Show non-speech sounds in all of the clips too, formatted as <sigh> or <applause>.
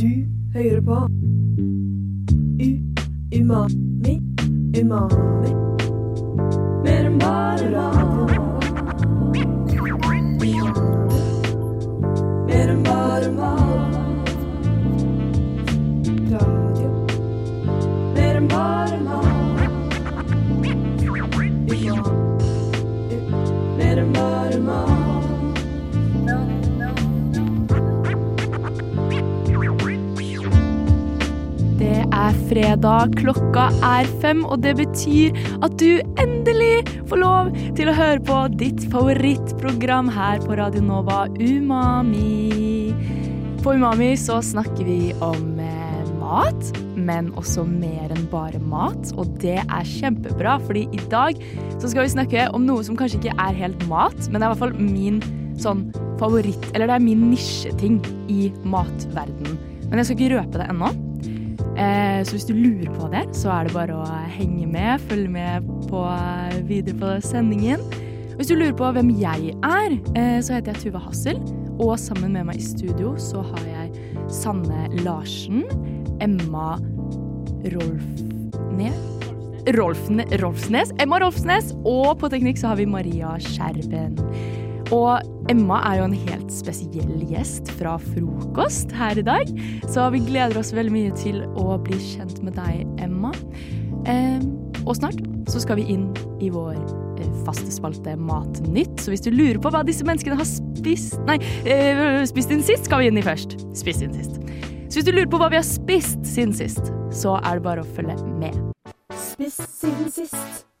Du hører på. U Umami Umami. Mer enn bare mat fredag, klokka er fem, og det betyr at du endelig får lov til å høre på ditt favorittprogram her på Radio Nova, Umami. På Umami så snakker vi om eh, mat, men også mer enn bare mat. Og det er kjempebra, fordi i dag så skal vi snakke om noe som kanskje ikke er helt mat, men det er i hvert fall min sånn favoritt, eller det er min nisjeting i matverdenen. Men jeg skal ikke røpe det ennå. Eh, så hvis du lurer på det, så er det bare å henge med, følge med på, videre på sendingen. Hvis du lurer på hvem jeg er, eh, så heter jeg Tuva Hassel. Og sammen med meg i studio så har jeg Sanne Larsen, Emma Rolfne... Rolfne, Rolfsnes. Emma Rolfsnes. Og på teknikk så har vi Maria Skjerven. Og Emma er jo en helt spesiell gjest fra frokost her i dag. Så vi gleder oss veldig mye til å bli kjent med deg, Emma. Eh, og snart så skal vi inn i vår eh, faste spalte Matnytt. Så hvis du lurer på hva disse menneskene har spist Nei, eh, spist inn sist, skal vi inn i først. Spist inn sist. Så hvis du lurer på hva vi har spist siden sist, så er det bare å følge med. Spist siden sist.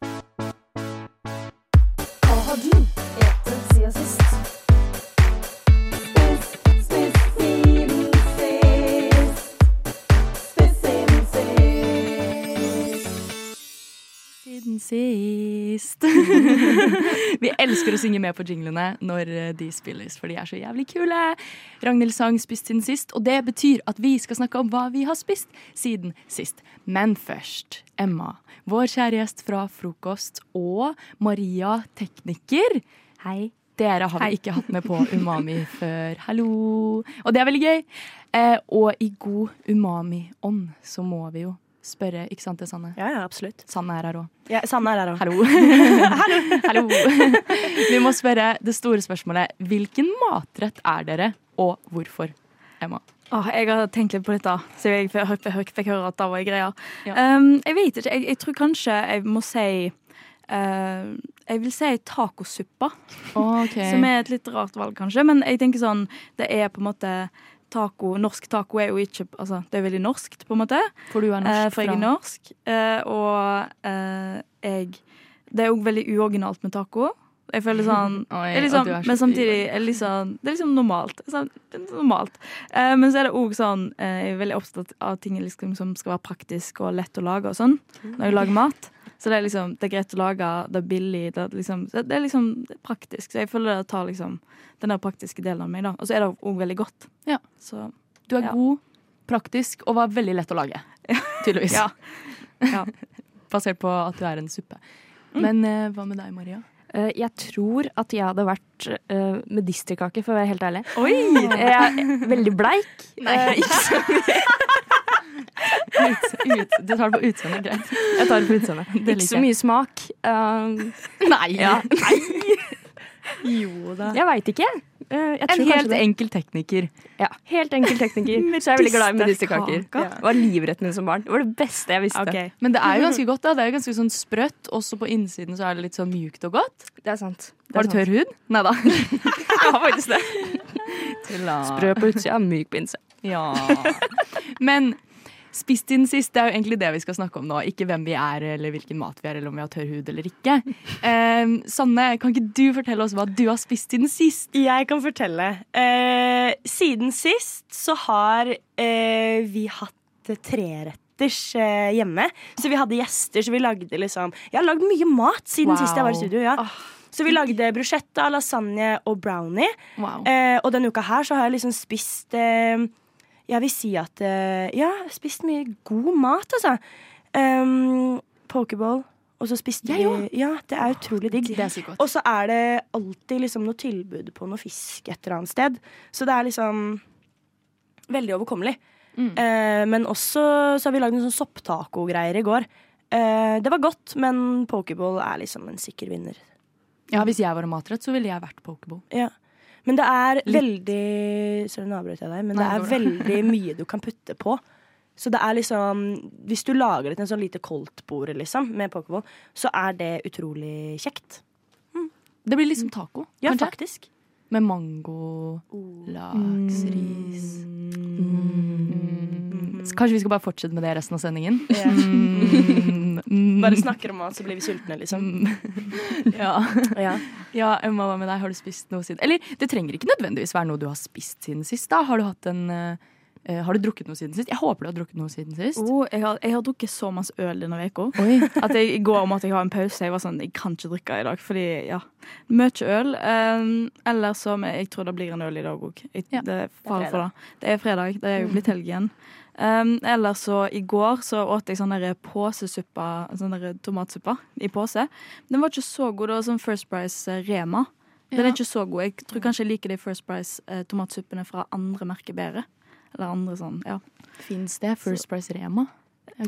Sist. <laughs> vi elsker å synge med på jinglene når eh, de spilles, for de er så jævlig kule. Ragnhild sang 'Spist siden sist', og det betyr at vi skal snakke om hva vi har spist siden sist. Men først, Emma, vår kjære gjest fra frokost, og Maria, tekniker. Hei. Dere har vi ikke hatt med på Umami <laughs> før. Hallo. Og det er veldig gøy. Eh, og i god umami-ånd så må vi jo spørre, ikke sant det, Sanne? Ja, ja, absolutt. Sanne er her òg. Ja, Sanne er her òg. Hallo. <laughs> Hallo. <laughs> Hallo. <laughs> Vi må spørre det store spørsmålet. Hvilken matrett er dere, og hvorfor? Emma. Åh, jeg har tenkt litt på dette, så jeg fikk, fikk, høre at det var greia. Ja. Um, jeg vet ikke. Jeg, jeg tror kanskje jeg må si uh, Jeg vil si tacosuppa, Okay. som er et litt rart valg, kanskje. Men jeg tenker sånn Det er på en måte taco Norsk taco er jo ikke Altså, det er veldig norskt, på en måte. For du er Eh, norsk for jeg er norsk. Eh, og eh, jeg Det er òg veldig uoriginalt med taco. Jeg føler sånn <laughs> Oi, liksom, Men samtidig er det liksom, det er liksom normalt. Sånn, er normalt. Eh, men så er det òg sånn eh, Jeg er veldig opptatt av ting liksom, som skal være praktisk og lett å lage og sånn. Når jeg lager mat. Så det er liksom, det er greit å lage, det er billig, det er liksom, det er liksom det er praktisk. Så jeg føler det tar liksom den der praktiske delen av meg, da. Og så er det òg veldig godt. Ja. Så Du er Ja. god, praktisk og var veldig lett å lage. Tydeligvis. <laughs> ja. ja. Basert på at du er en suppe. Mm. Men uh, hva med deg, Maria? Uh, jeg tror at jeg hadde vært uh, medisterkake, for å være helt ærlig. Oi! Jeg er veldig bleik. Nei, ikke så <laughs> Ut, ut, du tar det på utseendet, greit. Jeg tar det på utseendet. Ikke like. så mye smak. Uh, <laughs> Nei! Ja. Jo da. jeg veit ikke. Uh, jeg En tror helt det. enkel tekniker. Ja, helt enkel tekniker. <laughs> Så jeg er veldig glad i medisterkaker. Ja. Det var livretten min som barn. Det var det beste jeg visste. Okay. Men det er jo ganske godt. da Det er jo ganske sånn sprøtt. Også på innsiden så er det litt sånn mjukt og godt. Det er sant. Det Har er du tørr hud? Nei da. <laughs> Jeg har faktisk det. Sprø på utsida, myk på innsida. Ja. Men spist siden sist, det er jo egentlig det vi skal snakke om nå. Ikke hvem vi er, eller hvilken mat vi er, eller om vi har tørr hud eller ikke. <laughs> Eh, Sanne, kan ikke du fortelle oss hva du har spist siden sist? Jeg kan fortelle. Eh, siden sist så har eh, vi hatt treretters eh, hjemme. Så vi hadde gjester, så vi lagde liksom Jeg har lagd mye mat siden Wow. sist jeg var i studio. ja Så vi lagde bruschetta, lasagne og brownie. Wow. Eh, og denne uka her så har jeg liksom spist eh, Jeg vil si at uh, Ja, spist mye god mat, altså. Um, pokeball. Og så spiste vi Ja, det er utrolig digg. Og så er det alltid liksom noe tilbud på noe fisk et eller annet sted. Så det er liksom veldig overkommelig. Mm. Uh, men også så har vi lagd en sånn sopptaco-greier i går. Uh, det var godt, men pokeball er liksom en sikker vinner. Ja, Hvis jeg var matrett, så ville jeg vært pokeball. Ja. Men det er Litt. veldig Sorry, nå avbrøt jeg deg, men Nei, det er veldig <laughs> mye du kan putte på. Så det er liksom Hvis du lager det til en sånn lite koldtbord liksom, med pokerball, så er det utrolig kjekt. Det blir liksom taco, Ja, kanskje? faktisk. Med mango, laks, ris mm. Mm. Kanskje vi skal bare fortsette med det resten av sendingen? Ja. <laughs> <laughs> Mm. Bare snakker om mat, så blir vi sultne, liksom. Mm. <laughs> Ja. Ja. ja, Emma, hva med deg? Har du spist noe siden Eller det trenger ikke nødvendigvis være noe du har spist siden sist. da Har du hatt en eh, Har du drukket noe siden sist? Jeg håper du har drukket noe siden sist. Oh, jeg, har, jeg har drukket så masse øl denne uka. Oi. <laughs> At jeg i går måtte jeg ha en pause. Jeg var sånn, jeg kan ikke drikke i dag. Fordi, ja, Mye øl. Um, eller så men Jeg tror det blir en øl i dag òg. Ja, det er fare for det. Det er fredag. Det er jo blitt helg igjen. Um, eller så i går så åt jeg sånn påsesuppe, sånn tomatsuppe i pose. Den var ikke så god. Det var sånn First Price eh, Rema. Den Ja. er ikke så god. Jeg tror kanskje jeg liker de First Price eh, tomatsuppene fra andre merker bedre. Eller andre sånn, ja. Fins det First Price Rema?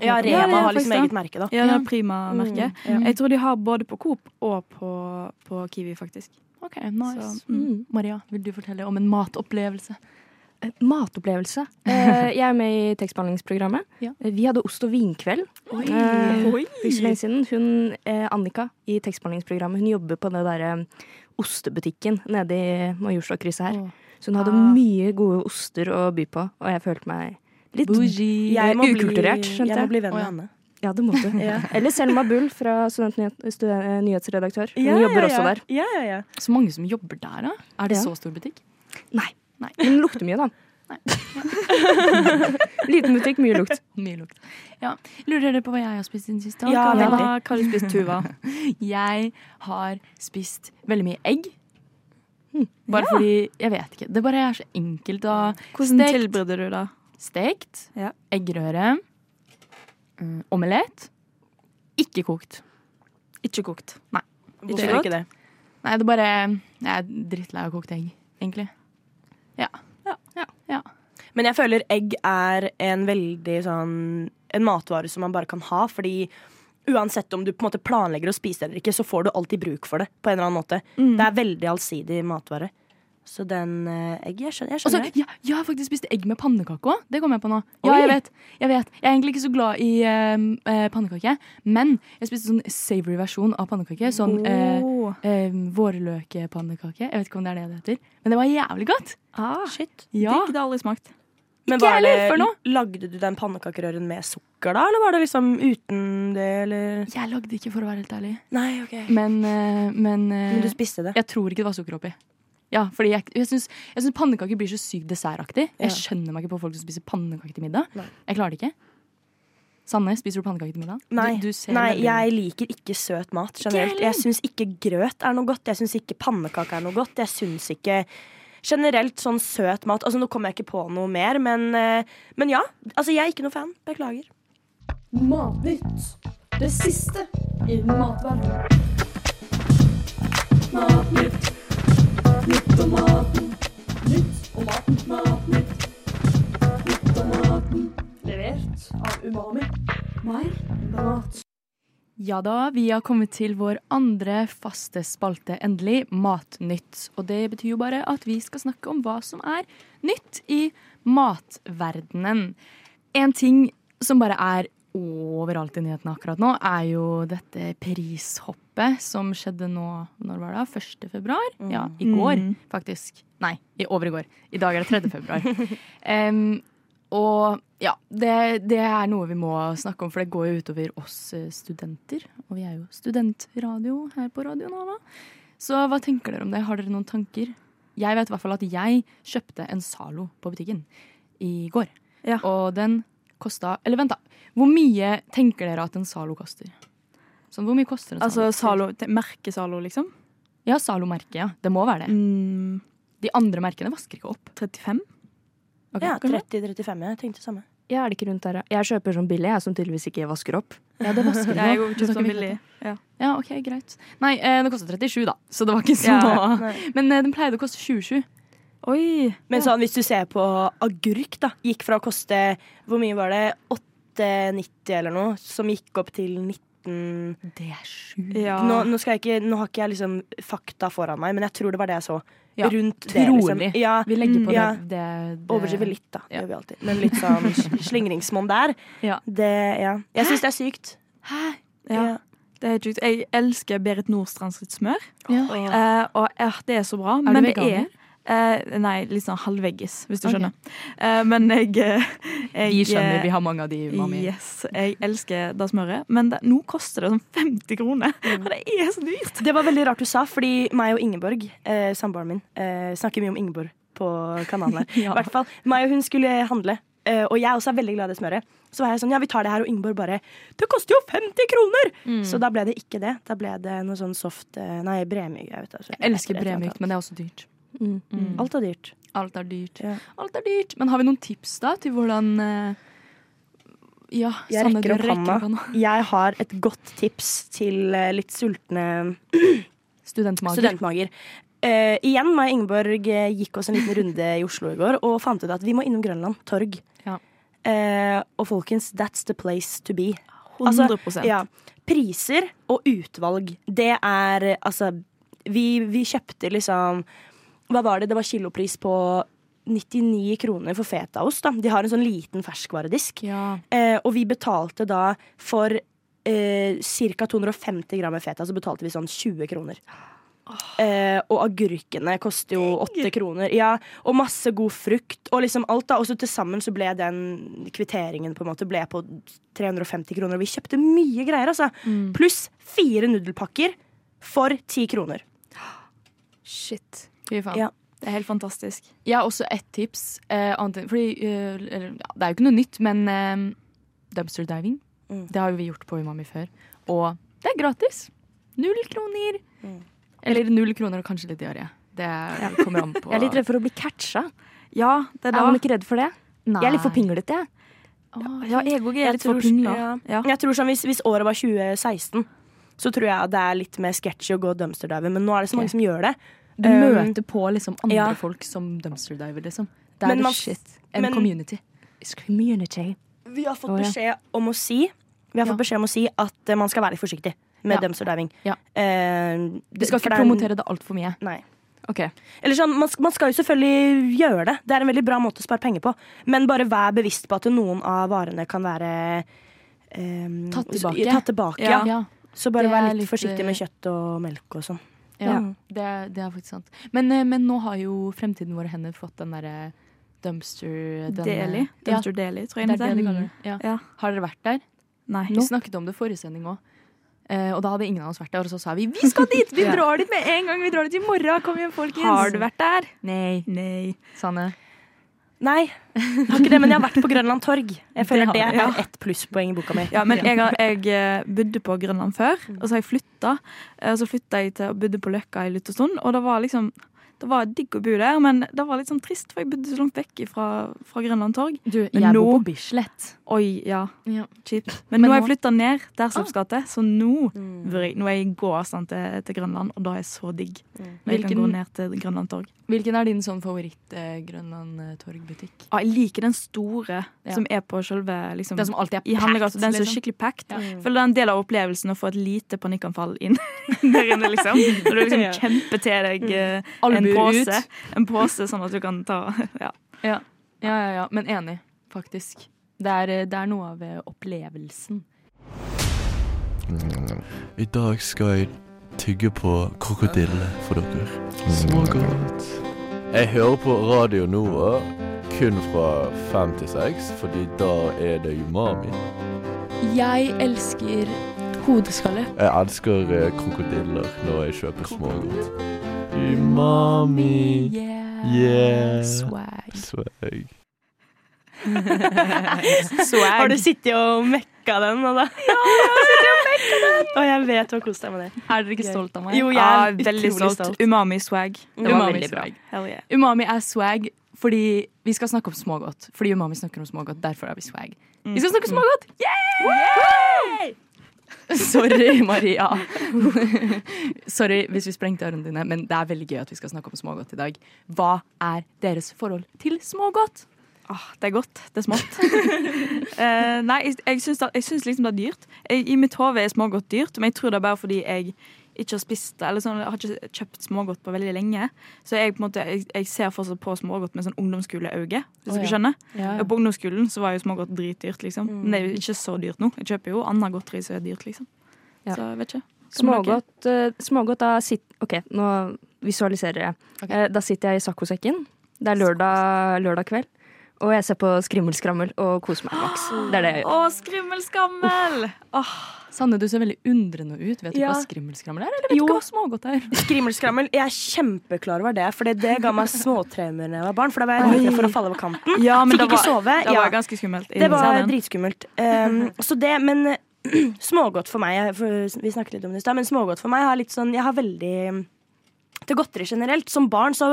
Ja, Rema ja, Ja, har liksom eget merke, da. Ja, det er Prima-merket. Mm, ja. Jeg tror de har både på Coop og på, på Kiwi, faktisk. Ok, nice. Så, mm. Maria, vil du fortelle om en matopplevelse? Eh, Matopplevelse. <laughs> Eh, jeg er med i tekstbehandlingsprogrammet. Ja. Eh, Vi hadde ost- og vinkveld. Oi. Oi. For ikke så lenge siden. Hun, Annika i tekstbehandlingsprogrammet hun jobber på den derre ostebutikken nede i Majorstua-krysset her. Oh. Så hun hadde Ah. mye gode oster å by på, og jeg følte meg litt Bougie. Jeg må, bli, ukulturert, skjønte jeg må bli venn med ja. Anne. Ja, det måtte du. <laughs> Ja. Eller Selma Bull fra nyhetsredaktør. Hun Ja, jobber ja, også der. Ja, ja, ja. Så mange som jobber der, da? Er det Ja. så stor butikk? Nei. Nei. Men <laughs> den lukter mye, da. <laughs> Liten butikk, mye lukt. <laughs> Mye lukt. Ja. Lurer dere på hva jeg har spist siden sist? Ja, Hva-. Hva har du spist, Tuva? Jeg har spist veldig mye egg. Bare fordi Jeg vet ikke. Det bare er så enkelt å Hvordan Stekt. tilbereder du det? Stekt. Ja. Eggerøre. mm, omelett. Ikke kokt. Ikke kokt. Hvorfor ikke det? Nei, det bare Jeg er drittlei av kokt egg, egentlig. Ja. Ja. ja. ja. Men jeg føler egg er en veldig sånn En matvare som man bare kan ha, fordi uansett om du på en måte planlegger å spise det eller ikke, så får du alltid bruk for det på en eller annen måte. Mm. Det er veldig allsidig matvare. Så den eh, egg Jeg skjønner, jeg skjønner Også, ja, jeg har faktisk spist egg med pannekake òg. Det kom jeg på nå. Ja, jeg vet, jeg vet. Jeg er egentlig ikke så glad i uh, pannekake, men jeg spiste sånn savory versjon av pannekake. Sånn oh. uh, uh, vårløkepannekake. Jeg vet ikke om det er det det heter. Men det var jævlig godt. Ah, Shit. Ja. Det har aldri smakt. Men var det. Lagde du den pannekakerøren med sukker, da? Eller var det liksom uten det, eller Jeg lagde ikke, for å være helt ærlig. Nei, OK. Men, men, Men du spiste det? jeg tror ikke det var sukker oppi. Ja, fordi jeg, jeg syns pannekaker blir så sykt dessertaktig. Ja. Jeg skjønner meg ikke på folk som spiser pannekaker til middag. Nei. Jeg klarer det ikke. Sanne, spiser du pannekaker til middag? Nei, Du, du ser nei jeg liker ikke søt mat generelt. Jeg syns ikke grøt er noe godt. Jeg syns ikke pannekake er noe godt. Jeg syns ikke generelt sånn søt mat Altså Nå kommer jeg ikke på noe mer, men, eh, men ja. Altså, jeg er ikke noe fan. Beklager. Matnytt. Det siste i matverdenen. Matnytt. Nytt om maten. Nytt om maten. Matnytt. Nytt om maten. Levert av Umami. Mer mat. Ja da, vi har kommet til vår andre faste spalte, endelig, Matnytt. Og det betyr jo bare at vi skal snakke om hva som er nytt i matverdenen. En ting som bare er overalt i nyhetene akkurat nå, er jo dette prishoppet som skjedde nå Når var det? 1. februar? Ja, i går, Mm. faktisk. Nei, i over i går. I dag er det 3. februar. <laughs> um, og ja, det, det er noe vi må snakke om, for det går jo utover oss eh, studenter. Og vi er jo studentradio her på Radio Nova. Så hva tenker dere om det? Har dere noen tanker? Jeg vet i hvert fall at jeg kjøpte en Zalo på butikken i går. Ja. Og den kosta Eller vent, da. Hvor mye tenker dere at en Zalo koster? Sånn, hvor mye koster en Altså Zalo? Zalo, merke Zalo, liksom? Ja, Zalo-merket, ja. Det må være det. Mm, De andre merkene vasker ikke opp. 35? Okay, Ja, 30-35. Jeg tenkte det samme. Ja, er det ikke rundt der. Jeg kjøper sånn billig, jeg, som tydeligvis ikke vasker opp. Ja, det vasker <laughs> du jeg kjøper sånn billig. Ja. Ja, ok, greit. Nei, eh, det kosta 37, da. Så det var ikke så Ja. Men eh, den pleide å koste 27. Oi. Men sånn, hvis du ser på agurk, da, gikk fra å koste Hvor mye var det? 8,90 eller noe, som gikk opp til 19 Det er sjukt. Ja. nå, nå, ikke, nå har ikke jeg liksom fakta foran meg, men jeg tror det var det jeg så. Ja, Rundt det, liksom. Ja, Vi legger på Ja. det. det, det Overdriver litt, da. Ja. gjør vi alltid. Men litt sånn slingringsmonn der. Ja. Det, ja. Jeg syns det er sykt. Hæ? Ja. Er. Jeg elsker Berit Nordstrands sitt smør. Ja. Eh, og eh, det er så bra. Er men det er eh, Nei, litt sånn halvveggis, hvis du Ok. skjønner. Eh, men jeg, eh, jeg Vi skjønner, vi har mange av de, mami. Yes, jeg elsker det smøret. Men det, nå koster det sånn 50 kroner. Og det er så dyrt. Det var veldig rart du sa, fordi meg og Ingeborg, eh, samboeren min, eh, snakker mye om Ingeborg på kanalen her. <laughs> Ja. I hvert fall, meg og hun skulle handle, eh, og jeg også er veldig glad i det smøret. Så var jeg sånn, ja vi tar det her, og Ingeborg bare Det koster jo 50 kroner! Mm. Så da ble det ikke det. Da ble det noe sånn soft Nei, bremyk. Jeg, vet, altså. Jeg elsker bremykt, men det er også dyrt. Mm. Mm. Alt er dyrt. Alt er dyrt. Ja. Alt er dyrt. Men har vi noen tips da til hvordan eh, Ja, Jeg rekker opp hånda. Jeg har et godt tips til eh, litt sultne <clears throat> Studentmager. studentmager. Uh, igjen, meg og Ingeborg eh, gikk oss en liten runde i Oslo i går og fant ut at vi må innom Grønland torg. Ja. Uh, og folkens, that's the place to be. 100 Altså, ja, Priser og utvalg, det er altså vi, vi kjøpte liksom Hva var det? Det var kilopris på 99 kroner for fetaost. da. De har en sånn liten ferskvaredisk. Ja. Eh, og vi betalte da for eh, ca. 250 gram med feta, så betalte vi sånn 20 kroner. Eh, og agurkene koster jo 8 kroner. Ja, og masse god frukt og liksom alt. da Og så til sammen så ble den kvitteringen på en måte ble på 350 kroner. Og vi kjøpte mye greier, altså. Mm. Pluss fire nudelpakker for 10 kroner. Shit. Fy faen. Ja. Det er helt fantastisk. Jeg har også ett tips. Eh, annet, fordi, eh, eller, ja, det er jo ikke noe nytt, men eh, dumpster diving Mm. Det har jo vi gjort på Umami før. Og det er gratis. Null kroner. Mm. Eller null kroner og kanskje litt diaré. Det er- kommer an på Jeg er litt redd for å bli catcha. Ja, det er da. man ikke redd for det? Nei. Jeg er litt for pinglete, jeg. Ja, jeg jeg er litt for tror- ja. Ja. Jeg tror sånn, hvis, hvis året var 2016, så tror jeg det er litt mer sketchy å gå dumpster diving. Men nå er det så mange okay. som gjør det. Du Um, møter på liksom andre ja. folk som dumpster diver, liksom. Det er man- shit. En men- community. It's community. Vi har fått beskjed om å si Vi har Ja. fått beskjed om å si at eh, man skal være litt forsiktig med Ja. dumpster diving. Ja. Uh, du skal ikke det er en- promotere det altfor mye. Nei. Okay. Eller sånn, man, man skal jo selvfølgelig gjøre det. Det er en veldig bra måte å spare penger på. Men bare vær bevisst på at noen av varene kan være um, Tatt tilbake. Tatt tilbake ja. Ja. ja. Så bare vær litt, litt, forsiktig eh, med kjøtt og melk og sånn. Ja, Ja. Det, det er faktisk sant. Men, eh, men nå har jo Fremtiden våre hender fått den derre dumpster den, Deli. Ja, Dumpster Deli, tror jeg det er det de. Ja. Ja. Har dere vært der? Nei. Vi snakket om det forrige sending òg. og da hadde ingen av oss vært der. Og så sa vi vi skal dit! Vi <laughs> drar dit med en gang! Vi drar dit i morgen! Kom igjen, folkens! Har du vært der? Nei. Nei. Sanne. Nei, jeg har ikke det, men jeg har vært på Grønland Torg. Jeg føler det, det er ett plusspoeng i boka mi. Ja, men jeg, har, jeg eh, bodde på Grønland før, og så har jeg flytta. Eh, Og så flytta jeg til og bodde på Løkka en liten stund, og det var liksom det var digg å bo der, men det var litt sånn trist, for jeg bodde så langt vekk fra, fra Grønland torg. Du, jeg nå- bor på Bislett. Oi, ja, Ja. kjipt. Men, Men nå har jeg flytta ned Derslevs gate, så nå, Mm. nå er jeg i gåavstand til, til Grønland, og da er jeg så digg. Når jeg kan gå ned til Grønland torg. Hvilken er din sånn favoritt-Grønland-torgbutikk? Ah, jeg liker den store Ja. som er på selve liksom, Den som alltid er packed? Den som er liksom. skikkelig packed. Ja. Mm. føler det er en del av opplevelsen å få et lite panikkanfall inn <laughs> der inne, liksom. Når du liksom <laughs> Ja. kjemper til deg mm. en pose. En pose sånn at du kan ta <laughs> Ja. Ja. ja, ja, ja. Men enig, faktisk. Det er, eh, det er noe av eh, opplevelsen. I dag skal jeg tygge på krokodille for dere. Smågodt. Jeg hører på Radio Nova kun fra fem til seks, fordi da er det umami. Jeg elsker hodeskalle. Jeg elsker eh, krokodiller når jeg kjøper smågodt. Umami. Yeah. Yeah. Swag. Swag. <laughs> Har du sittet og mekka den? Da? Ja, jeg har sittet og mekka den! Og jeg vet du har kost deg med det. Er dere ikke stolt av meg? Jo, jeg Ja, er veldig stolt. stolt. Umami swag. Det var Umami veldig bra. swag. Hell yeah. Umami er swag fordi vi skal snakke om smågodt. Fordi Umami snakker om smågodt, derfor er vi swag. Vi skal snakke om smågodt! Yay! Sorry, Maria. <laughs> Sorry hvis vi sprengte ørene dine, men det er veldig gøy at vi skal snakke om smågodt i dag. Hva er deres forhold til smågodt? Åh, det er godt. Det er smått. uh, <laughs> nei, jeg, jeg, syns da, jeg syns liksom det er dyrt. Jeg, I mitt hode er smågodt dyrt, men jeg tror det er bare fordi jeg ikke har spist det. Eller sånn, jeg har ikke kjøpt smågodt på veldig lenge. Så jeg, på en måte, jeg, jeg ser fortsatt på smågodt med sånn ungdomsskoleøye. Hvis oh, ja. skjønner. Ja, ja. På ungdomsskolen så var jo smågodt dritdyrt, liksom. Mm. Men det er jo ikke så dyrt nå. Jeg kjøper jo annet godteri som er dyrt, liksom. Ja. Så jeg vet ikke. Smågodt, uh, smågodt da sitter OK, nå visualiserer jeg. Okay. Uh, da sitter jeg i saccosekken. Det er lørdag, lørdag kveld. Og jeg ser på Skrimmelskrammel og koser meg maks. Det er det jeg gjør. Å, skrimmelskammel! Åh, Sanne, du ser veldig undrende ut. Vet du Ja. hva skrimmelskrammel er? Eller vet du Jo. du hva smågodt er? <laughs> Skrimmelskrammel. Jeg er kjempeklar over det, for det ga meg småtraumer da jeg var barn. For da var jeg redd for å falle over kanten. Ja, men Fikk det ikke var, sove. det Ja. var ganske skummelt. Det var dritskummelt. Um, <laughs> så det, men <clears throat> smågodt for meg for, Vi snakket litt om det i stad, men smågodt for meg har litt sånn Jeg har veldig til godteri generelt. Som barn så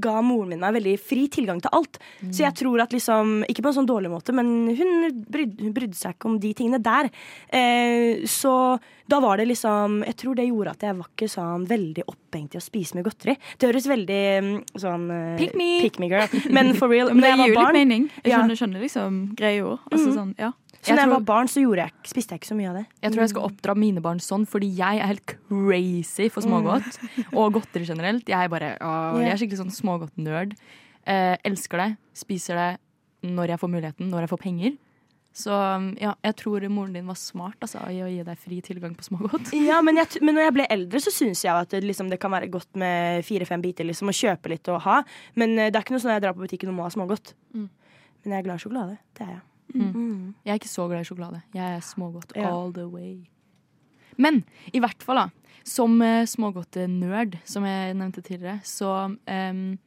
ga moren min meg veldig fri tilgang til alt. Så jeg tror at liksom Ikke på en sånn dårlig måte, men hun brydde, brydde seg ikke om de tingene der. Eh, så da var det liksom Jeg tror det gjorde at jeg var ikke sånn veldig opphengt i å spise mye godteri. Det høres veldig mm, sånn eh, Pick me. pick me girl. Men for real. <laughs> Men det gir jo litt mening. Jeg Ja. skjønner, skjønner liksom greia. Altså, sånn, ja. Så Jeg jeg tror- var barn, så jeg, spiste jeg ikke så mye av det. Jeg tror jeg skal oppdra mine barn sånn, fordi jeg er helt crazy for smågodt. Og godteri generelt. Jeg er bare, å, jeg er skikkelig sånn smågodt-nerd. Eh, elsker det. Spiser det når jeg får muligheten, når jeg får penger. Så ja, jeg tror moren din var smart altså, i å gi deg fri tilgang på smågodt. <laughs> Ja, men, jeg, men når jeg ble eldre, så syns jeg at det, liksom, det kan være godt med fire-fem biter. Liksom, å kjøpe litt og ha. Men eh, det er ikke noe sånn at jeg drar på butikken og må ha smågodt. Mm. Men jeg er glad i sjokolade. Det er jeg. Mm. Mm. Jeg er ikke så glad i sjokolade. Jeg er smågodt Ja. all the way. Men i hvert fall, da. Som uh, smågodt-nerd, som jeg nevnte tidligere, så um,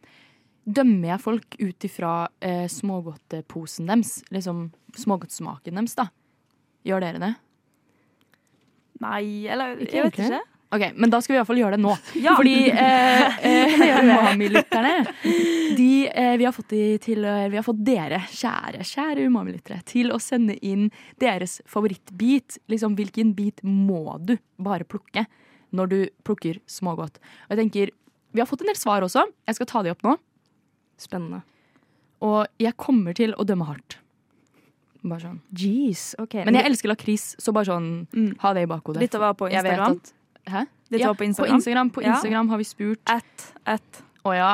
dømmer jeg folk ut ifra uh, smågodtposen deres. Liksom smågodtsmaken deres, da. Gjør dere det? Nei, eller Ikke jeg vet ikke. Ok, Men da skal vi iallfall gjøre det nå. <laughs> Ja. Fordi eh, eh, <laughs> umami-lytterne de, eh, vi, har fått de til, eh, vi har fått dere, kjære kjære umami-lyttere, til å sende inn deres favorittbit. Liksom, hvilken bit må du bare plukke når du plukker smågodt? Og jeg tenker, Vi har fått en del svar også. Jeg skal ta de opp nå. Spennende. Og jeg kommer til å dømme hardt. Bare sånn. Jeez, ok. Men jeg elsker lakris, så bare sånn, Mm. ha det i bakhodet. Litt av hva på Jeg vet Instagram. at- Hæ? Dette ja, var på Instagram. På Instagram, på Ja. Har vi spurt At, at. Å ja,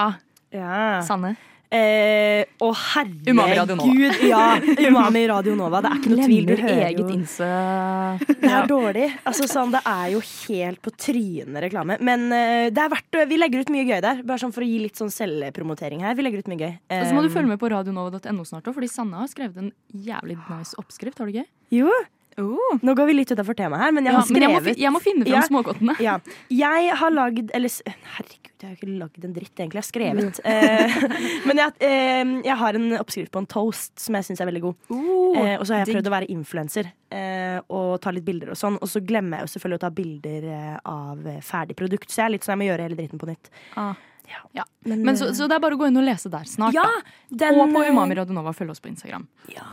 Ja. Sanne. Eh, å, herregud. Umami Radio Nova. <laughs> Ja, Umami Radio Nova. Det er ikke noe tvil. Du hører eget jo Det er dårlig. Altså, sånn, det er jo helt på trynet reklame. Men uh, det er verdt Vi legger ut mye gøy der. Bare sånn for å gi litt sånn selvpromotering her. Vi legger ut mye gøy. Og så må du Um, følge med på radionova.no snart òg, fordi Sanne har skrevet en jævlig nice oppskrift. Har du gøy? Jo, Oh. nå går vi litt utafor temaet her, men jeg Ja, har men jeg må, skrevet jeg må finne fram Ja. smågodtene. Ja. Jeg har lagd Eller herregud, jeg har ikke lagd en dritt, egentlig. Jeg har skrevet. <laughs> Eh, men jeg, eh, jeg har en oppskrift på en toast som jeg syns er veldig god. Eh, og så har jeg digg. prøvd å være influenser eh, og ta litt bilder og sånn. Og så glemmer jeg jo selvfølgelig å ta bilder eh, av eh, ferdig produkt, så jeg er litt sånn jeg må gjøre hele dritten på nytt. Ah. Ja. Men, Men så, så det er bare å gå inn og lese der snart. ja, den, Og på Umami Radionova, følg oss på Instagram. Ja.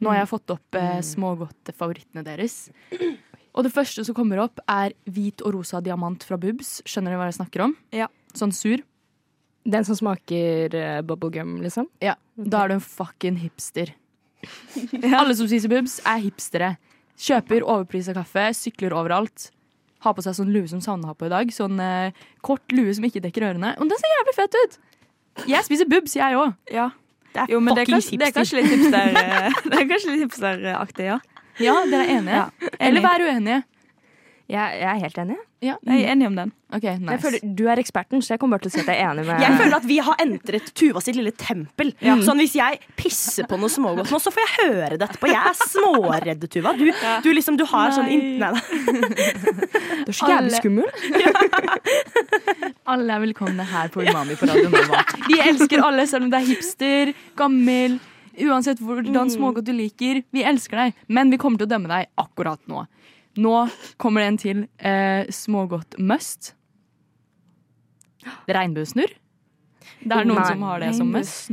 Nå har jeg fått opp eh, smågodtfavorittene deres. Og det første som kommer opp, er hvit og rosa diamant fra Bubs. Skjønner du hva jeg snakker om? Ja. Sånn sur. Den som smaker uh, bubblegum, liksom? Ja. Da er du en fucking hipster. <laughs> Alle som spiser Bubs, er hipstere. Kjøper overprisa kaffe, sykler overalt. Har på seg sånn lue som Sanne har på i dag. Sånn eh, kort lue som ikke dekker ørene. Og den ser jævlig fett ut! Jeg spiser Bubs, jeg òg. Ja. Det er Jo, men det er, kanskje, det er kanskje litt hipster <laughs> eh, Det er kanskje litt hipsteraktig, ja. Ja, dere er enige? Ja, Eller vær uenige. Jeg, jeg er helt enig. Ja. Jeg er enig om den. OK, Jeg nice. føler, du er eksperten, så jeg kommer bare til å si at jeg er enig med Jeg føler at vi har entret Tuva sitt lille tempel. Sånn Hvis jeg pisser på noe smågodt nå, så får jeg høre det etterpå. Jeg er småredd, Tuva. Du, du, liksom, du har sånn in Nei da. <laughs> Du er så jævlig Alle- skummel. <laughs> Alle er velkomne her på Umami på Radio Nova. Vi elsker alle, selv om det er hipster, gammel, uansett hvordan smågodt du liker. Vi elsker deg, men vi kommer til å dømme deg akkurat nå. Nå kommer det en til eh, smågodt must. Regnbuesnurr. Det er noen Nei. som har det som must.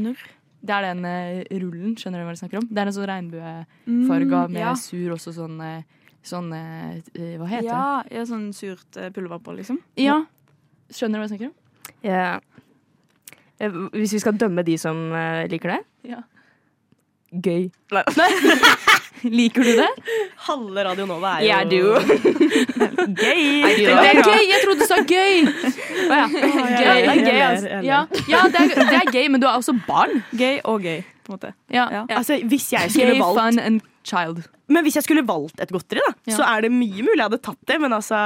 Det er den eh, rullen, skjønner du hva jeg snakker om? Det er en sånn regnbuefarga med Mm, ja. sur, også sånn eh, sånn eh, eh, Hva heter Ja, ja, sånn surt pulver på, liksom. Ja. Skjønner du hva jeg snakker om? Ja. Eh, Hvis vi skal dømme de som liker det Ja. Gøy. <laughs> <laughs> <laughs> Liker du det? Halve Radio Nova er jo Ja, du. <laughs> gøy. Det er gøy! Jeg trodde du sa gøy! Å ja. Gøy. det er gøy, altså. Ja, ja det, er, det er gøy, men du er også barn. Gøy og gøy, på en måte. Ja. Ja. Altså, hvis jeg skulle Gay, valgt fun and child. Men hvis jeg skulle valgt et godteri, da, Ja. så er det mye mulig jeg hadde tatt det. Men altså,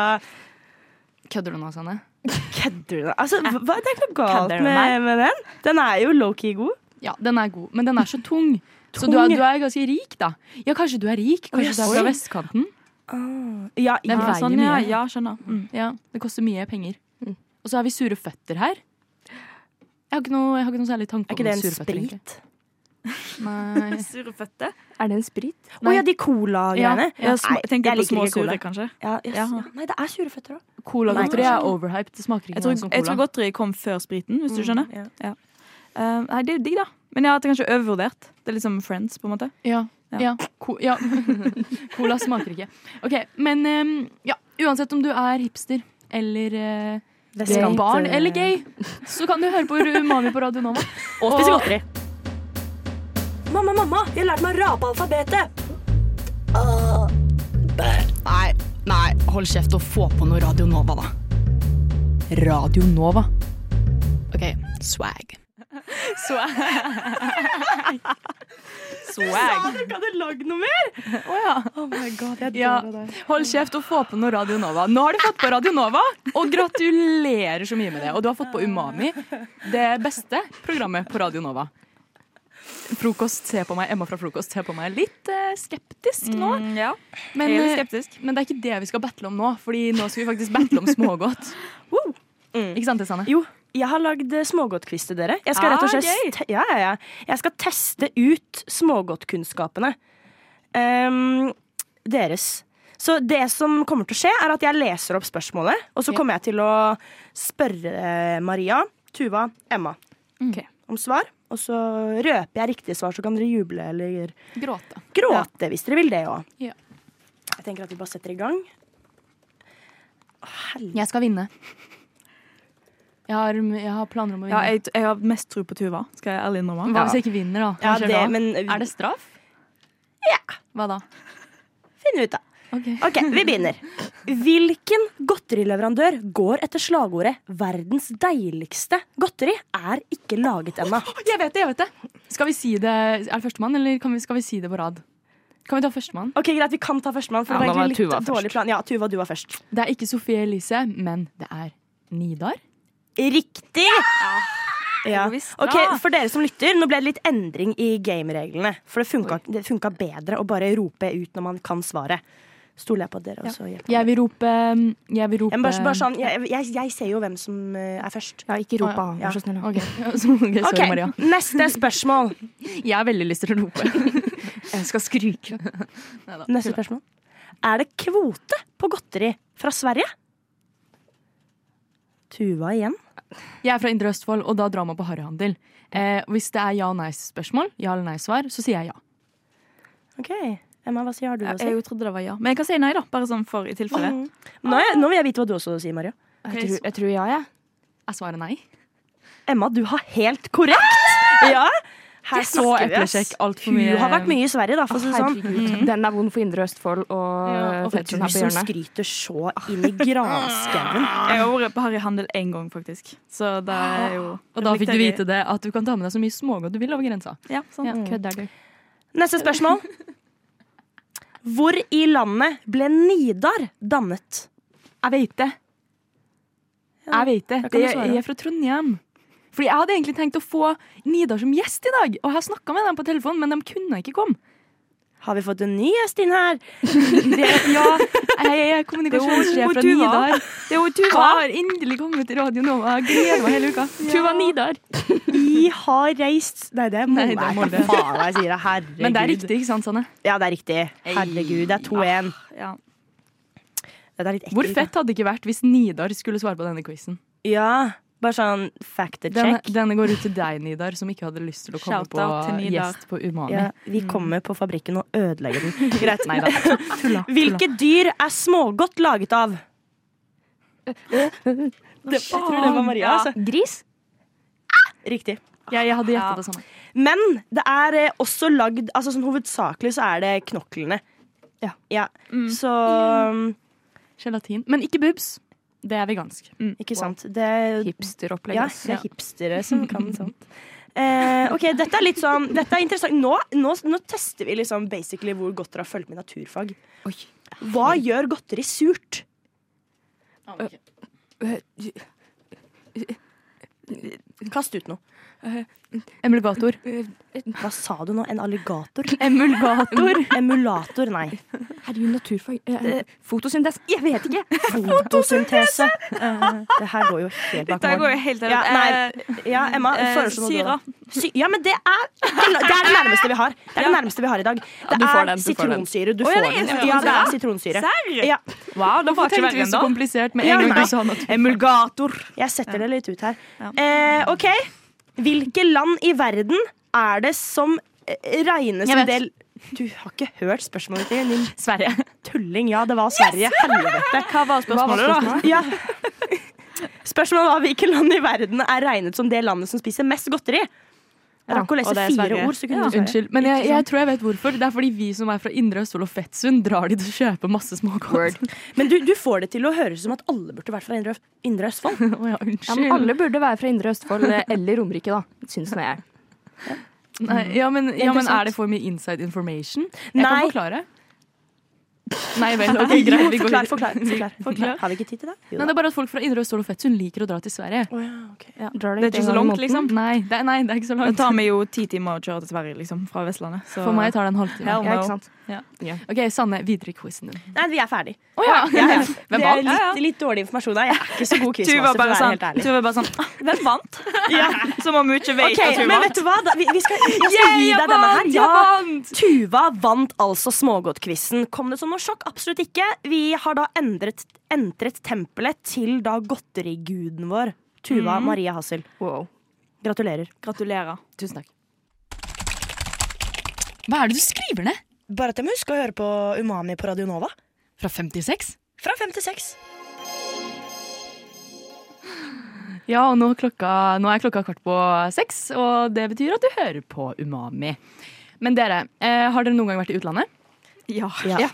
Kødder du nå, Sanne? kødder du? Altså, hva, det er ikke noe galt Kødder du med med, med den. Den er jo low-key god. Ja, den er god, men den er så tung. Så du er, du er ganske rik, da. Ja, kanskje du er rik? Kanskje du er fra vestkanten? vestkanten? Ja, ja. veier sånn, ja, mye. ja, skjønner. Mm. Ja, det koster mye penger. Og så har vi sure føtter her. Jeg har ikke noe, jeg har ikke noe særlig tanke Er ikke det en sure sprit? Nei. <laughs> Sure føtter? Er det en sprit? Å ja, de cola-greiene. Ja, ja. Tenker jeg på små sure, kanskje. Ja, yes, Ja. ja. Nei, det er sure føtter òg. Colagodteri er overhyped. Det smaker ikke Jeg tror, noe som cola. jeg tror godteri kom før spriten, hvis du skjønner. Mm, Ja. Uh, nei, det er digg, da. Men ja, det er kanskje overvurdert. Det er litt som Friends, på en måte. Ja. Ja. ja. Co ja. <laughs> Cola smaker ikke. Ok, Men um, ja, uansett om du er hipster eller uh, gay, Vestkant, barn eh, eller gay, så kan du høre på Umami på Radio Nova. Og spise godteri. Mamma, mamma, jeg lærte meg å rape alfabetet. Nei, nei, hold kjeft og få på noe Radio Nova, da. Radio Nova. OK, swag. Swag. swag. Du kan du lagd noe mer? Oh my god, jeg Ja. deg. Hold kjeft og få på noe Radio Nova. Nå har du fått på Radio Nova, og gratulerer så mye med det. Og du har fått på Umami, det beste programmet på Radio Nova. Frokost ser på meg, Emma fra Frokost ser på meg litt eh, skeptisk nå. Mm, ja. Men, eh, skeptisk. men det er ikke det vi skal battle om nå, Fordi nå skal vi faktisk battle om smågodt. <laughs> Mm. Ikke sant, Sanne? Jo, jeg har lagd eh, smågodtquiz til dere. Jeg skal Ah, rett og slett gøy. te ja, ja, ja. Jeg skal teste ut smågodtkunnskapene um, deres. Så det som kommer til å skje, er at jeg leser opp spørsmålet, og så Ja. kommer jeg til å spørre eh, Maria, Tuva, Emma Mm. Ok, om svar. Og så røper jeg riktige svar, så kan dere juble eller Gråte. gråte hvis dere vil det òg. Ja. Jeg tenker at vi bare setter i gang. Å. Jeg skal vinne. Jeg har, jeg har planer om å Ja, vinne. jeg, jeg har mest tro på Tuva, skal jeg ærlig innrømme. Hva hvis jeg ikke vinner, da? Ja, det, da? men Er det straff? Ja. Hva da? Finn ut, da. Ok. Ok, vi begynner. Hvilken godterileverandør går etter slagordet 'verdens deiligste godteri' er ikke laget ennå? Jeg vet det, jeg vet det. Skal vi si det Er det førstemann, eller kan vi, skal vi si det på rad? Kan vi ta førstemann? Ok, Greit, vi kan ta førstemann. For Ja, det var egentlig Tuva litt dårlig plan. Ja, Tuva, du var først. Det er ikke Sofie Elise, men det er Nidar. Riktig! Ja. Ja. Ok. For dere som lytter, nå ble det litt endring i gamereglene. For det funka, det funka bedre å bare rope ut når man kan svaret. Stoler jeg på dere også? ja. Jeg vil rope Jeg vil rope Jeg, bare, bare sånn, jeg, jeg, jeg ser jo hvem som eh, er først. Ja, ikke rop av, ja. vær så snill. Ok, <laughs> så- Sorry, Ok, Maria. Neste spørsmål. <laughs> Jeg har veldig lyst til å rope. <laughs> Jeg skal skryke. Neida. Neste spørsmål. Er det kvote på godteri fra Sverige? Tuva igjen. Jeg er fra Indre Østfold, og da drar man på harryhandel. Eh, hvis det er ja- og nei-spørsmål, ja eller nei-svar, så sier jeg ja. Ok, Emma, hva sier du Også? Jeg, Jeg trodde det var ja. Men jeg kan si nei, da. Bare sånn for i tilfelle. Mm. Nå, er- nå vil jeg vite hva du også sier, Maria. Jeg tror, jeg tror ja, jeg. Er svaret nei? Emma, du har helt korrekt! Ja, her Så snakker eplesjekk altfor mye. Hun har vært mye i Sverige, da, for å si det sånn. Herregud. Den er vond for Indre Østfold og, Ja, her på hjørnet. Du som skryter så inn i granskauen. Jeg har vært på harryhandel én gang, faktisk. Så det er jo Og da fikk du vite det at du kan ta med deg så mye smågodt du vil over grensa. Ja, sånn. Ja, kødder du? Neste spørsmål. <laughs> Hvor i landet ble Nidar dannet? Jeg vet det. Jeg vet det. jeg er fra Trondheim. Fordi Jeg hadde egentlig tenkt å få Nidar som gjest i dag, og jeg har snakka med dem på telefonen, men de kunne ikke komme. Har vi fått en ny gjest inn her? <laughs> Det, ja, jeg er kommunikasjonssjef fra Nidar. Det er Tuva har endelig kommet til Radio Nova. Jeg gleder meg hele uka. Tuva Nidar. Vi har reist Nei, det må Nei, det Hva faen meg si. Herregud. Men det er riktig, ikke sant, Sanne? Ja, det er riktig. Herregud, det er 2-1. Ja. Det er litt ekkelt. Hvor fett hadde det ikke vært hvis Nidar skulle svare på denne quizen? Ja. Bare sånn fact Denne, check. denne går ut til deg, Nidar, som ikke hadde lyst til å komme Shout på gjest på Umami. Ja, vi kommer på fabrikken og ødelegger den. <laughs> Greit. Nei da. Tulla. Hvilke dyr er smågodt laget av? Det, jeg tror det var Maria. Ja. Altså. Gris? Riktig. Ja, jeg hadde Ja. gjetta det samme. Men det er eh, også lagd altså sånn Hovedsakelig så er det knoklene. Ja. Mm. Så um, Gelatin. Men ikke bubs. Det er vegansk. Ikke sant. Det, Hipsteropplegg. ja, det er hipstere som kan sånt. Eh, ok, Dette er litt sånn Dette er interessant. Nå, nå, nå tester vi liksom basically hvor godt dere har fulgt med i naturfag. Oi. Hva gjør godteri surt? Kast ut noe. Emulgator. Hva sa du nå? En alligator? <laughs> Emulgator. <laughs> Emulator, nei. Herregud, naturfag eh, Fotosyntese? Jeg vet ikke! <laughs> Fotosyntese. Det her går jo helt bak Dette går jo helt Ja, nei, Eh, ja, Emma, eh, foreslå noe. syra. Sy ja, men det er, det er det nærmeste vi har. Det er det nærmeste vi har i dag. Det du får er den, du sitronsyre. Du får det den. Ja, det er sitronsyre. Ja. Wow, da var ikke verre vi enn da. komplisert med Ja, en gang du sa. Emulgator. Jeg setter det litt ut her. Eh, OK. Hvilke land i verden er det som eh, regnes som del Du har ikke hørt spørsmålet ditt, din Sverige. tulling. Ja, det var Sverige. Helvete. Hva var spørsmålet, da? Ja. Spørsmålet var hvilket land i verden er regnet som det landet som spiser mest godteri. Jeg rakk å lese fire Sverige. ord, så kunne Ja. du. Unnskyld, men jeg, jeg tror jeg vet hvorfor. Det er fordi vi som er fra Indre Østfold og Fettsund, drar dit og kjøper masse smågodt. Men du, du får det til å høres ut som at alle burde vært fra Indre, Indre Østfold. <laughs> Å ja, Ja, men alle burde være fra Indre Østfold eh, eller Romerike, da. Syns nå jeg. Nei, ja, men, ja, men er det for mye inside information? Jeg Nei. kan forklare. Nei vel, ok, greit. Vi går Forklar, forklar. <laughs> forklar. Har vi ikke tid til det? Jo Nei, det er bare at folk fra Indre Østfold og Fettsund liker å dra til Sverige. Oh, ja, ok. Drar Det er ikke så langt, liksom. Nei, det er, nei, det er ikke så langt. Det tar meg jo ti timer å kjøre til Sverige, liksom, fra Vestlandet. Så. For meg tar det en halvtime. Ja, ikke sant? Ok, Sanne, videre i quizen din. Nei, vi er ferdig. Oh, ja. Ja, ja. <laughs> Det er litt, litt dårlig informasjon. Jeg er ikke så god <laughs> quizmaster, for å være sånn, helt ærlig. Tuva bare sånn ah, Hvem vant? <laughs> Som om hun ikke vet okay, at hun men vant. vet du hva? Da, vi, vi skal, jeg skal gi deg denne her. Ja, Tuva vant altså smågodtquizen. Kom det som noe sjokk? Absolutt ikke. Vi har da endret, entret tempelet til da godteriguden vår. Tuva mm. Maria Hassel. Wow. Gratulerer. Gratulerer. Tusen takk. Hva er det du skriver ned? Bare at jeg må huske å høre på Umami på Radio Nova. Fra 56? Fra fem til seks. Ja, og nå, klokka, nå er klokka kvart på seks, og det betyr at du hører på Umami. Men dere, eh, har dere noen gang vært i utlandet? Ja. Ja.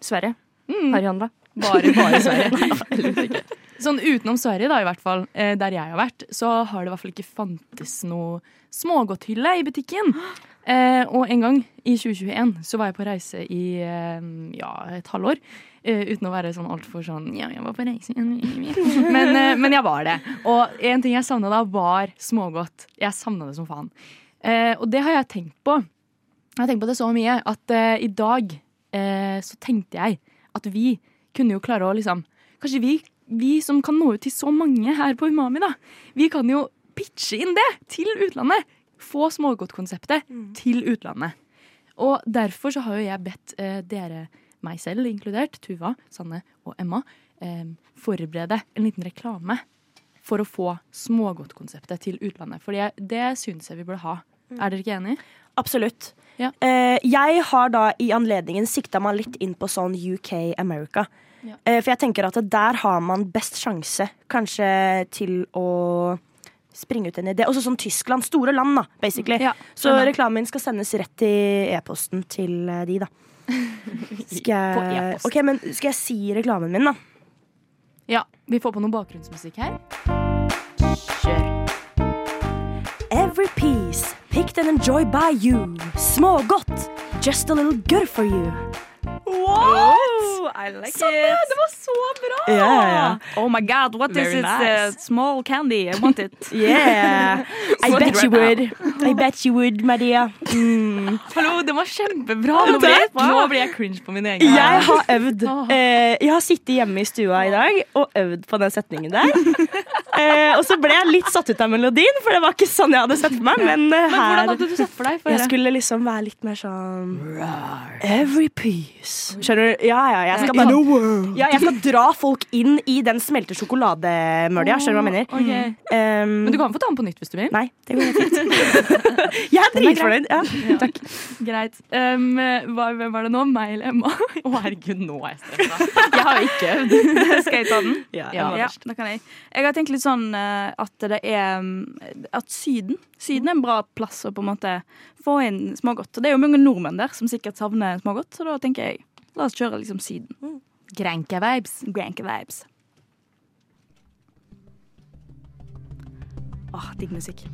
Sverige. Mm. Harryhandla. Bare, bare Sverige. <laughs> Nei. Sånn utenom Sverige, da, i hvert fall, eh, der jeg har vært, så har det i hvert fall ikke fantes noe smågodthylle i butikken. Eh, og en gang i 2021 så var jeg på reise i eh, ja, et halvår. Eh, uten å være sånn altfor sånn Ja, jeg var på reise men, eh, men jeg var det. Og en ting jeg savna da, var smågodt. Jeg savna det som faen. Eh, og det har jeg tenkt på. Jeg har tenkt på det så mye at i dag så tenkte jeg at vi kunne jo klare å liksom Kanskje vi, vi som kan nå ut til så mange her på Umami, da. Vi kan jo pitche inn det til utlandet. Få smågodtkonseptet til utlandet. Og derfor så har jo jeg bedt eh, dere, meg selv inkludert, Tuva, Sanne og Emma, eh, forberede en liten reklame for å få smågodtkonseptet til utlandet. For det, det syns jeg vi burde ha. Er dere ikke enig? Absolutt. Ja. Eh, jeg har da i anledningen sikta meg litt inn på sånn UK America. Ja. Eh, for jeg tenker at der har man best sjanse kanskje til å springe ut en idé. Også sånn Tyskland. Store land, da, basically. Ja, Så reklamen skal sendes rett i e-posten til eh, de, da. <laughs> Skal jeg, ok, men skal jeg si reklamen min, da? Ja, vi får på noe bakgrunnsmusikk her. Kjør. Every piece picked and enjoyed by you. Smågodt. Just a little good for you. What? I like it. Det var så bra! Yeah, ja, ja. Oh my god, what is Very it? nice. Uh, small candy. I want it. <laughs> Yeah. I bet you would. I bet you would, Maria. Mm. Hallo, det var kjempebra! Nå blir, jeg, nå blir jeg cringe på min egen. Jeg har øvd. Eh, jeg har sittet hjemme i stua i dag og øvd på den setningen der. <laughs> Eh, og så ble jeg litt satt ut av melodien, for det var ikke sånn jeg hadde sett for meg. Men, eh, Men hvordan hadde du sett for deg? For jeg skulle liksom være litt mer sånn Every piece. Skjønner du? Ja, ja, jeg skal bare Ja, jeg skal dra folk inn i den smelte sjokolademølja. Skjønner du hva jeg mener? Okay. Um, Men du kan få ta den på nytt hvis du vil. Nei, det går helt fint. <laughs> jeg er dritfornøyd. Ja. Takk. Greit. Um, hva, hvem var det nå? Meg eller Emma? Å, herregud, nå er jeg stressa. <laughs> Jeg har ikke øvd. Skal jeg ta den? Ja, Ja, da kan jeg. Jeg har tenkt litt sånn eh, at det er mm, At Syden Syden er en bra plass å på en måte få inn smågodt. Og det er jo mange nordmenn der som sikkert savner smågodt, så da tenker jeg la oss kjøre liksom Syden. Granke-vibes. Granke vibes. Åh, digg musikk.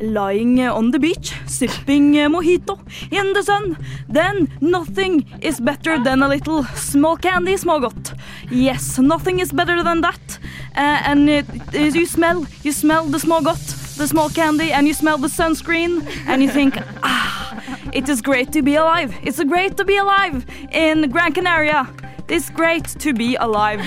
Lying on the beach, sipping mojito in the sun. Then nothing is better than a little small candy smågodt. Yes, nothing is better than that. Uh, and it, it- you smell, you smell the smågodt, the small candy, and you smell the sunscreen, and you think, <laughs> ah, it is great to be alive. It's great to be alive in Gran Canaria. It's great to be alive.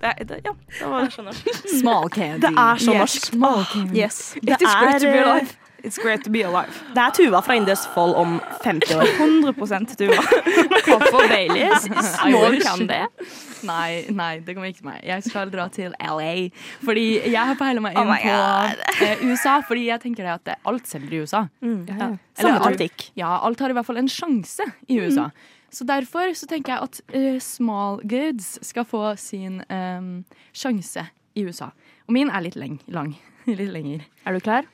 Det, det, ja, det var det. Small candy. Det er så Yes. norsk. Small candy. Yes. It is great to be er, eh, alive. It's great to be alive. Det er Tuva fra Indus Fall om 50 år. 100 Tuva. <laughs> Kaffe og Baileys. <laughs> Small wish. candy. Nei, nei, det kommer ikke til meg. Jeg skal dra til LA. Fordi jeg har peila meg Oh inn oh på eh, USA. Fordi jeg tenker det at det, alt selger i USA. Ja. Eller Samme alt-. Ja, alt har i hvert fall en sjanse i USA. Så derfor så tenker jeg at uh, small goods skal få sin um, sjanse i USA. Og min er litt leng, lang. <laughs> Litt lenger. Er du klar?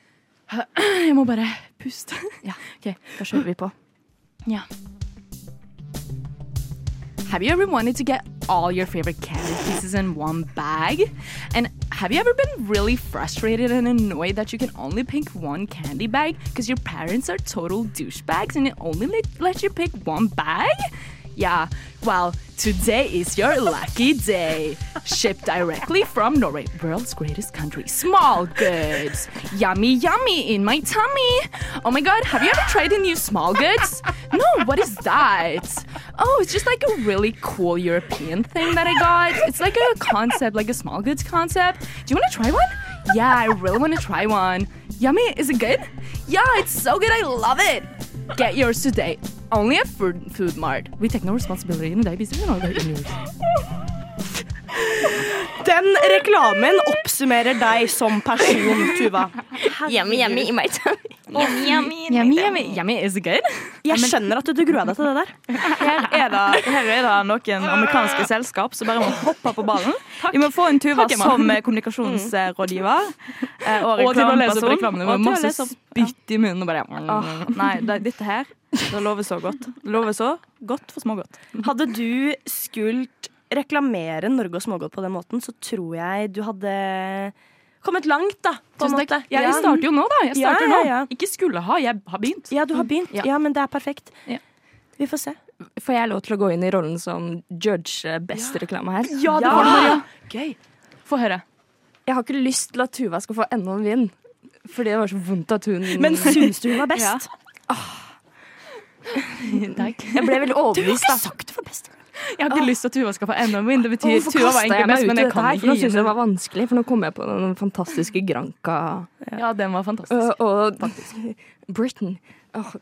Jeg må bare puste. Ja. <laughs> Ok. Da kjører vi på. Yeah. Have you ever wanted to get all your favorite candy pieces in one bag? And have you ever been really frustrated and annoyed that you can only pick one candy bag because your parents are total douchebags and it only let you pick one bag? Yeah, well, today is your lucky day. Shipped directly from Norway, world's greatest country. Small goods. Yummy, yummy in my tummy. Oh my god, have you ever tried the new small goods? No, what is that? Oh, it's just like a really cool European thing that I got. It's like a concept, like a small goods concept. Do you want to try one? Yeah, I really want to try one. Yummy, is it good? Yeah, it's so good. I love it. Get yours today. Only at Food, food Mart. We take no responsibility in the business. No, they're yours. Den reklamen oppsummerer deg som person, Tuva. Yummy, yummy i meg. Yummy, yummy. Yummy, is good? Jeg skjønner at du gruer deg til det der. Her er det, her er det noen amerikanske selskap som bare må hoppe på ballen. Vi må få en Tuva Takk, som eh, kommunikasjonsrådgiver. eh, Og Og til å lese opp reklameperson. reklamene Og med til å masse lese opp- spytt i munnen og bare oh, Nei, det, dette her det lover så godt. Det lover så godt for smågodt. Hadde du skult reklamere Norge og smågodt på den måten, så tror jeg du hadde kommet langt, da. Tusen måte. Ja, Jeg starter jo nå, da. Jeg Ja, starter ja, nå. ja. Ikke skulle ha, jeg har begynt. Ja, du har begynt. Ja. Ja, men det er perfekt. Ja. Vi får se. Får jeg lov til å gå inn i rollen som judge best reklame her? Ja, det Ja. får du, Maria. Gøy. Få høre. Jeg har ikke lyst til at Tuva skal få enda en vinn. Fordi det var så vondt at hun Men syns du hun var <laughs> best? Takk. Jeg ble veldig overbevist, da. sagt du var best. Jeg har ikke lyst til at Tuva skal få enda en win. Det betyr Hvorfor Tuva var egentlig best, men jeg kan her? ikke For nå gi syns jeg det var vanskelig, for nå kom jeg på den fantastiske Granca Ja, den var fantastisk. og, Faktisk. Britain. Oh.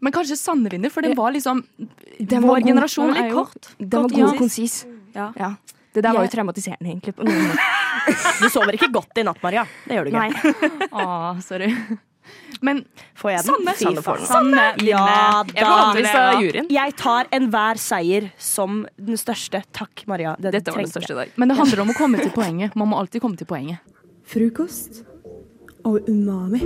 Men kanskje Sanne vinner, for den var liksom Den Vår var generasjon Den var er litt jo kort. Den var god ja. og konsis. Ja. Ja. Det der var jo traumatiserende, egentlig. På noen. <laughs> Du sover ikke godt i natt, Maria. Det gjør du ikke. Nei. Å, sorry. Men Får jeg den? Sanne. Sanne får den. Sanne Ja. Jeg det. Jeg tar enhver seier som den største. Takk, Maria. Det Dette var den største i dag. Men det handler om å komme til poenget. Man må alltid komme til poenget. Frokost og umami.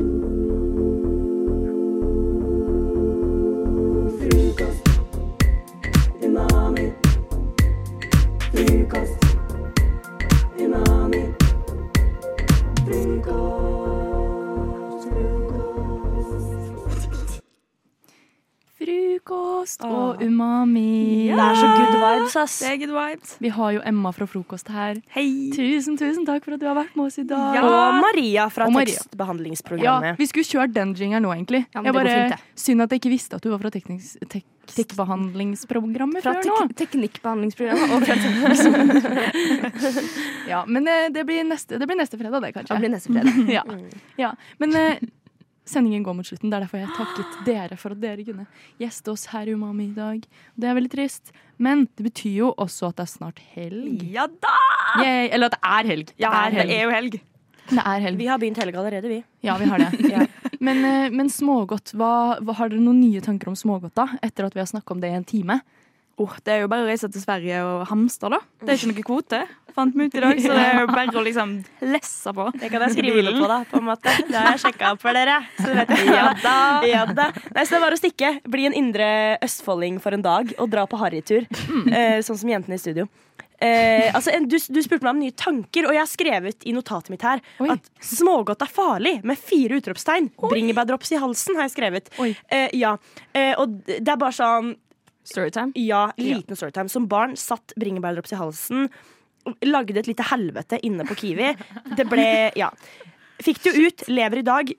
Frokost og umami. Det er så good vibes, ass. Det er good vibes. Vi har jo Emma fra Frokost her. Hei. Tusen, tusen takk for at du har vært med oss i dag. Og Maria fra Og Maria. Ja, tekstbehandlingsprogrammet. Vi skulle kjørt den jingeren nå, egentlig. Ja, men jeg det går bare, fint. Synd at jeg ikke visste at du var fra teknisk... Tek tekstbehandlingsprogrammet Fra før nå. tek teknikkbehandlingsprogrammet og fra <laughs> Ja, men eh, det blir, neste, det blir neste fredag, det, kanskje. Det blir neste fredag. <laughs> ja. ja. Men eh, sendingen går mot slutten. Det er derfor jeg har takket <gasps> dere for at dere kunne gjeste oss her i Umami i dag. Det er veldig trist, men det betyr jo også at det er snart helg. Ja da! Yay. Eller at det er helg. Ja, det er det er jo helg. Det er helg. Vi har begynt helga allerede, vi. Ja, vi har det. <laughs> men, eh, men smågodt, hva, hva, har dere noen nye tanker om smågodt da? Etter at vi har snakka om det i en time? Åh, det er jo bare å reise til Sverige og hamstre, da. Det er ikke noe kvote, fant vi ut i dag. Så det er <laughs> jo bare å liksom lesse på. Det kan jeg skrive på, da. på en måte. Det har jeg sjekka opp for dere. Så vet jeg. Ja da. Ja da. Nei, så det var å stikke. Bli en indre østfolding for en dag og dra på harrytur. Eh, sånn som jentene i studio. Eh, altså, du, du spurte meg om nye tanker, og jeg har skrevet i notatet mitt her Oi. at smågodt er farlig, med fire utropstegn. Bringebærdrops i halsen, har jeg skrevet. Eh, ja. eh, og det er bare sånn Storytime. Ja, liten storytime. Som barn satt bringebærdrops i halsen. Lagde et lite helvete inne på Kiwi. Det ble Ja. Fikk det jo ut, lever i dag.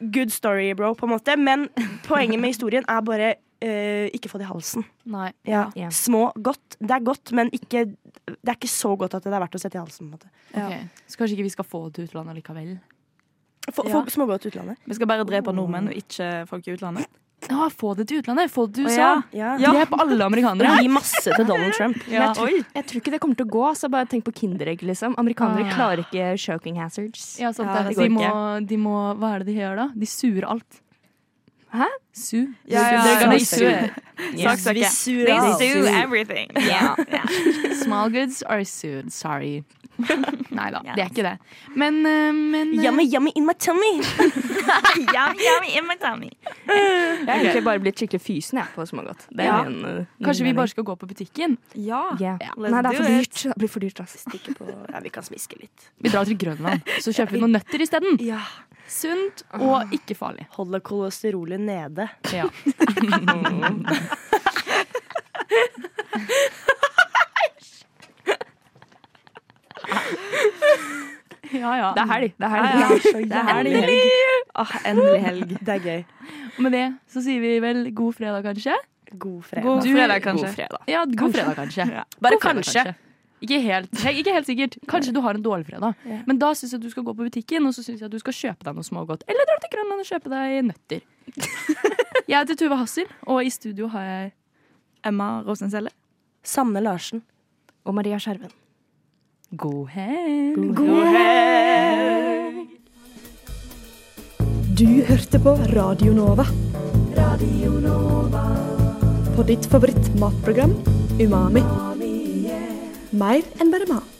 Good story, bro, på en måte. Men poenget med historien er bare uh, ikke få det i halsen. Nei. Ja. Ja. Små godt. Det er godt, men ikke, det er ikke så godt at det er verdt å sette i halsen. På en måte. Ok. Så kanskje ikke vi skal få det til utlandet likevel? Få, Ja. smågodt utlandet. Vi skal bare drepe nordmenn og ikke folk i utlandet. Ja, få det til utlandet! Få det til Å, USA! Ja. Drep alle amerikanere! Gi masse til Donald <laughs> Trump. Ja. jeg, tror, jeg tror ikke det kommer til å gå, så bare tenk på Kinderegg, liksom. Amerikanere Ah. klarer ikke choking hazards. Ja, sant Ja, det. det de, må, de må Hva er det de gjør da? De surer alt. Hæ? Su. Ja, ja, ja. Vi surer They sue everything. <laughs> Yeah. <laughs> Small goods are sued. Sorry. Nei da, det er ikke det. Men, eh, men eh, Yummy, yummy in my tummy. yummy, yummy in my tummy. Jeg har egentlig bare blitt skikkelig fysen jeg, på smågodt. Det er Ja. min, uh, min Kanskje vi bare skal gå på butikken? Ja. Yeah. let's Nei, det er for dyrt. Det blir for dyrt, altså. På Ja, vi kan smiske litt. Vi drar til Grønland, så kjøper vi noen nøtter isteden. Ja. Sunt og ikke farlig. Holder kolesterolet nede. Ja. <laughs> <laughs> ja, ja. Det er helg. Det er helg. Ja, ja. Det er helg. Endelig! Åh, endelig helg. Det er gøy. Og med det så sier vi vel god fredag, kanskje? God fredag. God fredag, kanskje. God fredag. Ja, god fredag, kanskje. Ja. Bare fredag, kanskje. Ikke helt, ikke helt sikkert. Kanskje du har en dårlig fredag. Men da syns jeg du skal gå på butikken og så synes jeg at du skal kjøpe deg noe smågodt. Eller dra til Grønland og kjøpe deg nøtter. <laughs> jeg heter Tuva Hassel, og i studio har jeg Emma Rosenselle. Sanne Larsen. Og Maria Skjerven. God helg. Du hørte på Radio Nova. Radio Nova. På ditt favoritt matprogram Umami. Mer enn bare mat.